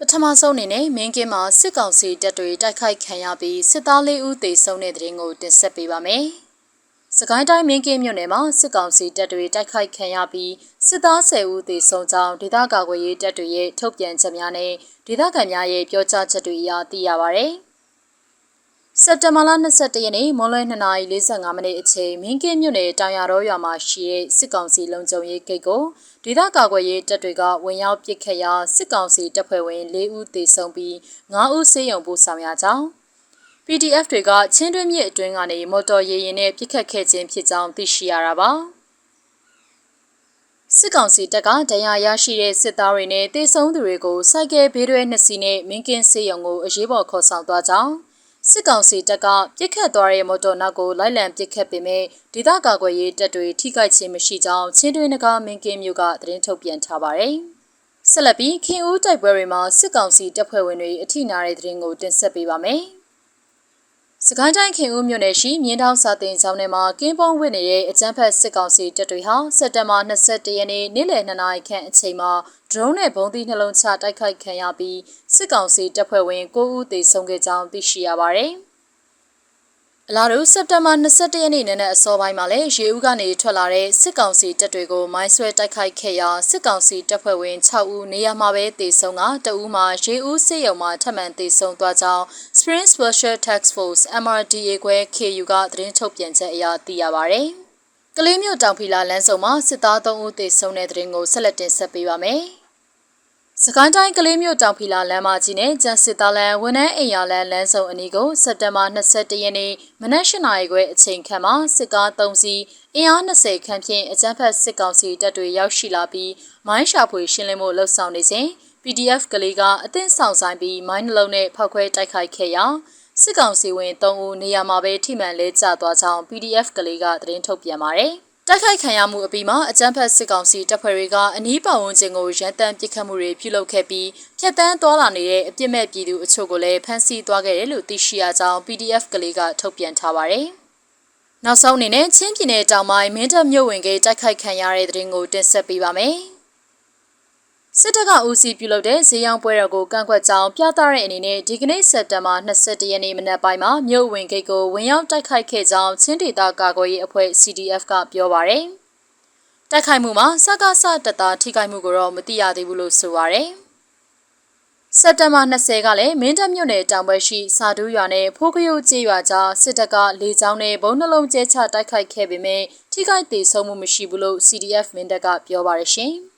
ပထမဆုံးအနေနဲ့မင်းကင်းမှာစစ်ကောင်စီတပ်တွေတိုက်ခိုက်ခံရပြီးစစ်သားလေးဦးသေဆုံးတဲ့တဲ့ရင်ကိုတင်ဆက်ပေးပါမယ်။စကိုင်းတိုင်းမင်းကင်းမြို့နယ်မှာစစ်ကောင်စီတပ်တွေတိုက်ခိုက်ခံရပြီးစစ်သား10ဦးသေဆုံးကြောင်းဒေသကာကွယ်ရေးတပ်တွေရဲ့ထုတ်ပြန်ချက်များနဲ့ဒေသခံများရဲ့ပြောကြားချက်တွေအရသိရပါဗျ။ စက်တဘာလ22ရက်နေ့မွန်လွဲ2:45မိနစ်အချိန်မင်းကင်းမြို့နယ်တောင်ရတော်ရွာမှာရှိတဲ့စစ်ကောင်စီလုံခြုံရေးဂိတ်ကိုဒေသကာကွယ်ရေးတပ်တွေကဝင်ရောက်ပစ်ခတ်ရာစစ်ကောင်စီတပ်ဖွဲ့ဝင်၄ဦးသေဆုံးပြီး9ဦးဆေးရုံပို့ဆောင်ရကြောင်း PDF တွေကချင်းတွင်းမြစ်အတွင်းကနေမော်တော်ရေရင်နဲ့ပစ်ခတ်ခဲ့ခြင်းဖြစ်ကြောင်းသိရှိရတာပါစစ်ကောင်စီတပ်ကတရားရရှိတဲ့စစ်သားတွေနဲ့တေဆုံးသူတွေကိုစိုက်ကယ်ဘေးတွဲနှစ်စီးနဲ့မင်းကင်းစေးရုံကိုအရေးပေါ်ခေါ်ဆောင်သွားကြောင်း စစ်ကောင်စီတပ်ကပြစ်ခတ်သွားတဲ့မော်တော်နောက်ကိုလိုက်လံပစ်ခတ်ပေမဲ့ဒေသကာကွယ်ရေးတပ်တွေထိခိုက်ခြင်းမရှိကြောင်းချင်းတွင်းနဂါမင်းကင်းမျိုးကသတင်းထုတ်ပြန်ထားပါတယ်။ဆက်လက်ပြီးခင်ဦးတိုက်ပွဲတွေမှာစစ်ကောင်စီတပ်ဖွဲ့ဝင်တွေအထိနာတဲ့သတင်းကိုတင်ဆက်ပေးပါမယ်။ စကိုင်းတိုင်းခင်ဦးမြို့နယ်ရှိမြင်းတောင်စာတင်ကျောင်းထဲမှာကင်းပုံးဝစ်နေတဲ့အကြမ်းဖက်စစ်ကောင်စီတပ်တွေဟာစက်တဘာ22ရက်နေ့နေ့လယ်2နာရီခန့်အချိန်မှာဒရုန်းနဲ့ဘုံသီးနှလုံးချတိုက်ခိုက်ခံရပြီးစစ်ကောင်စီတပ်ဖွဲ့ဝင်9ဦးသေဆုံးခဲ့ကြောင်းသိရှိရပါတယ်။ အလားတူစက်တင်ဘာ22ရက်နေ့နနက်အစောပိုင်းမှာလည်းရေဦးကနေထွက်လာတဲ့စစ်ကောင်စီတပ်တွေကိုမိုင်းဆွဲတိုက်ခိုက်ခဲ့ရာစစ်ကောင်စီတပ်ဖွဲ့ဝင်6ဦးနေရာမှာပဲတေဆုံးကတအူးမှာရေဦးစစ်ရုံမှာထပ်မံတေဆုံးသွားကြောင်း Spring Special Task Force MRDA ခွဲ KU ကသတင်းထုတ်ပြန်ချက်အရသိရပါဗျ။ကလေးမျိုးတောင်ဖီလာလမ်းစုံမှာစစ်သား3ဦးသေဆုံးတဲ့တဲ့ရင်ကိုဆက်လက်တင်ဆက်ပေးပါမယ်။ စကိုင်းတိုင်းကလေးမြို့တောင်ဖီလာလမ်းမကြီးနဲ့ကျန်းစစ်သားလမ်းဝန်ထမ်းအိမ်ယာလမ်းလမ်းစုံအနီးကိုစက်တင်ဘာ22ရက်နေ့မနက်၈နာရီခွဲအချိန်ခန့်မှာစစ်ကား3စီးအင်အား20ခန့်ဖြင့်အကြမ်းဖက်စစ်ကောင်စီတပ်တွေရောက်ရှိလာပြီးမိုင်းရှာဖွေရှင်းလင်းမှုလှုပ်ဆောင်နေစဉ် PDF ကလေးကအသင်းဆောင်ဆိုင်ပြီးမိုင်းနှလုံးနဲ့ဖောက်ခွဲတိုက်ခိုက်ခဲ့ရာစစ်ကောင်စီဝင်3ဦးနေရာမှာပဲထိမှန်လဲကျသွားကြောင်း PDF ကလေးကသတင်းထုတ်ပြန်ပါတယ်။ တိုက်ခိုက်ခံရမှုအပြီးမှာအကြမ်းဖက်စစ်ကောင်စီတပ်ဖွဲ့တွေကအနီးပတ်ဝန်းကျင်ကိုရန်တမ်းပစ်ခတ်မှုတွေပြုလုပ်ခဲ့ပြီးဖျက်ဆီးသွားလာနေတဲ့အပြစ်မဲ့ပြည်သူအချို့ကိုလည်းဖမ်းဆီးသွားခဲ့တယ်လို့သိရှိရကြောင်း PDF ကလေးကထုတ်ပြန်ထားပါတယ်။နောက်ဆုံးအနေနဲ့ချင်းပြည်နယ်တောင်ပိုင်းမင်းတပ်မြို့ဝင်ကတိုက်ခိုက်ခံရတဲ့တဲ့ရင်ကိုတင်ဆက်ပေးပါမယ်။ စစ်တပ်ကဦးစီးပြုလုပ်တဲ့ဈေးရောင်းပွဲတော်ကိုကန့်ကွက်ကြောင်းပြသတဲ့အနေနဲ့ဒီကနေ့စက်တင်ဘာ22ရက်နေ့မနက်ပိုင်းမှာမြို့ဝင်ဂိတ်ကိုဝင်ရောက်တိုက်ခိုက်ခဲ့ကြောင်းချင်းဒေသကာကွယ်ရေးအဖွဲ့ CDF ကပြောပါရယ်။တိုက်ခိုက်မှုမှာစကားဆတပ်သားထိခိုက်မှုကိုတော့မသိရသေးဘူးလို့ဆိုပါရယ်။စက်တင်ဘာ20ကလည်းမင်းတပ်မြို့နယ်တောင်ဘက်ရှိစာဒူးရွာနဲ့ဖိုးကယုတ်ကျေးရွာကြားစစ်တပ်ကလေကြောင်းနဲ့ဘုံနှလုံးကျဲချတိုက်ခိုက်ခဲ့ပေမဲ့ထိခိုက်ဒေဆုံးမှုမရှိဘူးလို့ CDF မင်းတပ်ကပြောပါရရှင်။